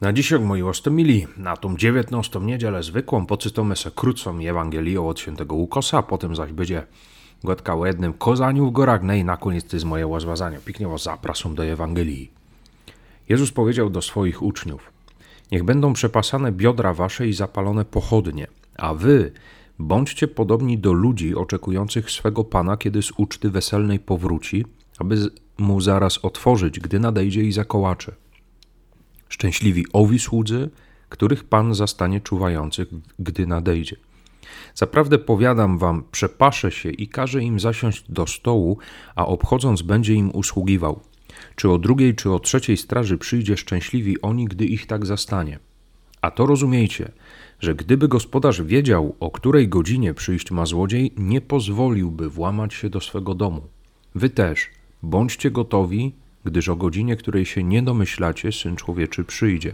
Na dzisiaj, moi ostomili, na tą 19 niedzielę zwykłą poczytamy se krótką Ewangelię od świętego Łukosa, potem zaś będzie gotka o jednym kozaniu w gorach, no i na koniec to jest moje łazwazanie. Pięknie was zapraszam do Ewangelii. Jezus powiedział do swoich uczniów, niech będą przepasane biodra wasze i zapalone pochodnie, a wy bądźcie podobni do ludzi oczekujących swego Pana, kiedy z uczty weselnej powróci, aby mu zaraz otworzyć, gdy nadejdzie i zakołacze. Szczęśliwi owi słudzy, których Pan zastanie czuwających, gdy nadejdzie. Zaprawdę powiadam wam, przepaszę się i każę im zasiąść do stołu, a obchodząc będzie im usługiwał. Czy o drugiej, czy o trzeciej straży przyjdzie szczęśliwi oni, gdy ich tak zastanie. A to rozumiejcie, że gdyby gospodarz wiedział, o której godzinie przyjść ma złodziej, nie pozwoliłby włamać się do swego domu. Wy też bądźcie gotowi, gdyż o godzinie, której się nie domyślacie, syn człowieczy przyjdzie.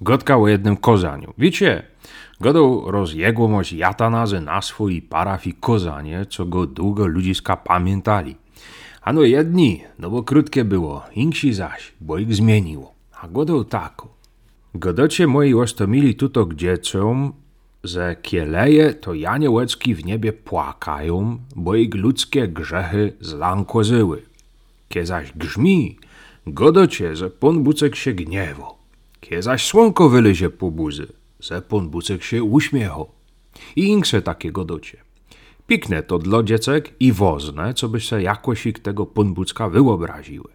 Gotka o jednym kozaniu. Wiecie, godą rozjegłomość jatanazy na swój paraf i kozanie, co go długo ludziska pamiętali. Ano jedni, no bo krótkie było, inksi zaś, bo ich zmieniło. A godą tako. Godocie moi ostomili tuto gdziecą, że kieleje to janiołecki w niebie płakają, bo ich ludzkie grzechy zlankozyły. Kie zaś grzmi, godocie, że Pan Bucek się gniewo. Kie zaś słonko wylezie po buzy, że Pan Bucek się uśmiecho. I inkse takie godocie. Pikne to dla dziecek i wozne, co by se jakoś tego punbucka wyobraziły.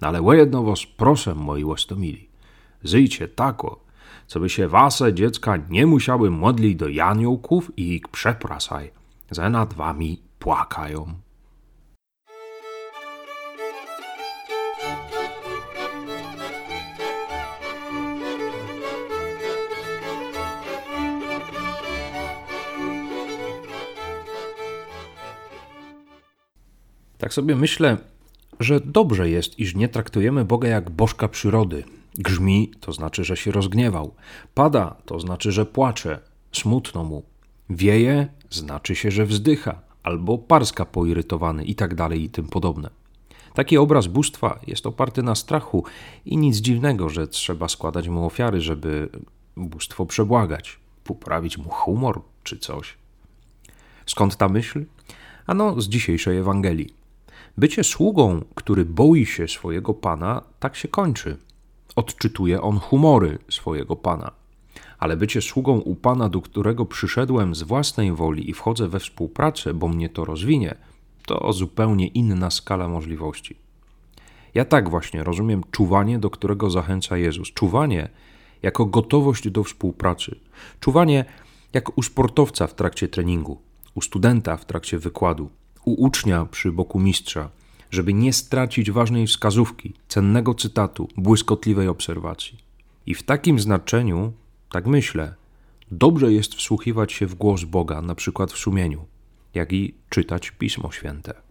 No ale jedno was proszę, moi łostomili. Zyjcie tako, co by się wase dziecka nie musiały modlić do janiołków i ich przeprasaj, że nad wami płakają. Tak sobie myślę, że dobrze jest, iż nie traktujemy Boga jak bożka przyrody. Grzmi, to znaczy, że się rozgniewał. Pada, to znaczy, że płacze. Smutno mu. Wieje, znaczy się, że wzdycha. Albo parska poirytowany i tak dalej i tym podobne. Taki obraz bóstwa jest oparty na strachu i nic dziwnego, że trzeba składać mu ofiary, żeby bóstwo przebłagać, poprawić mu humor czy coś. Skąd ta myśl? Ano z dzisiejszej Ewangelii. Bycie sługą, który boi się swojego pana, tak się kończy. Odczytuje on humory swojego pana. Ale bycie sługą u pana, do którego przyszedłem z własnej woli i wchodzę we współpracę, bo mnie to rozwinie, to zupełnie inna skala możliwości. Ja tak właśnie rozumiem czuwanie, do którego zachęca Jezus. Czuwanie jako gotowość do współpracy. Czuwanie jak u sportowca w trakcie treningu, u studenta w trakcie wykładu, u ucznia przy boku mistrza, żeby nie stracić ważnej wskazówki, cennego cytatu, błyskotliwej obserwacji. I w takim znaczeniu, tak myślę, dobrze jest wsłuchiwać się w głos Boga, na przykład w sumieniu, jak i czytać Pismo Święte.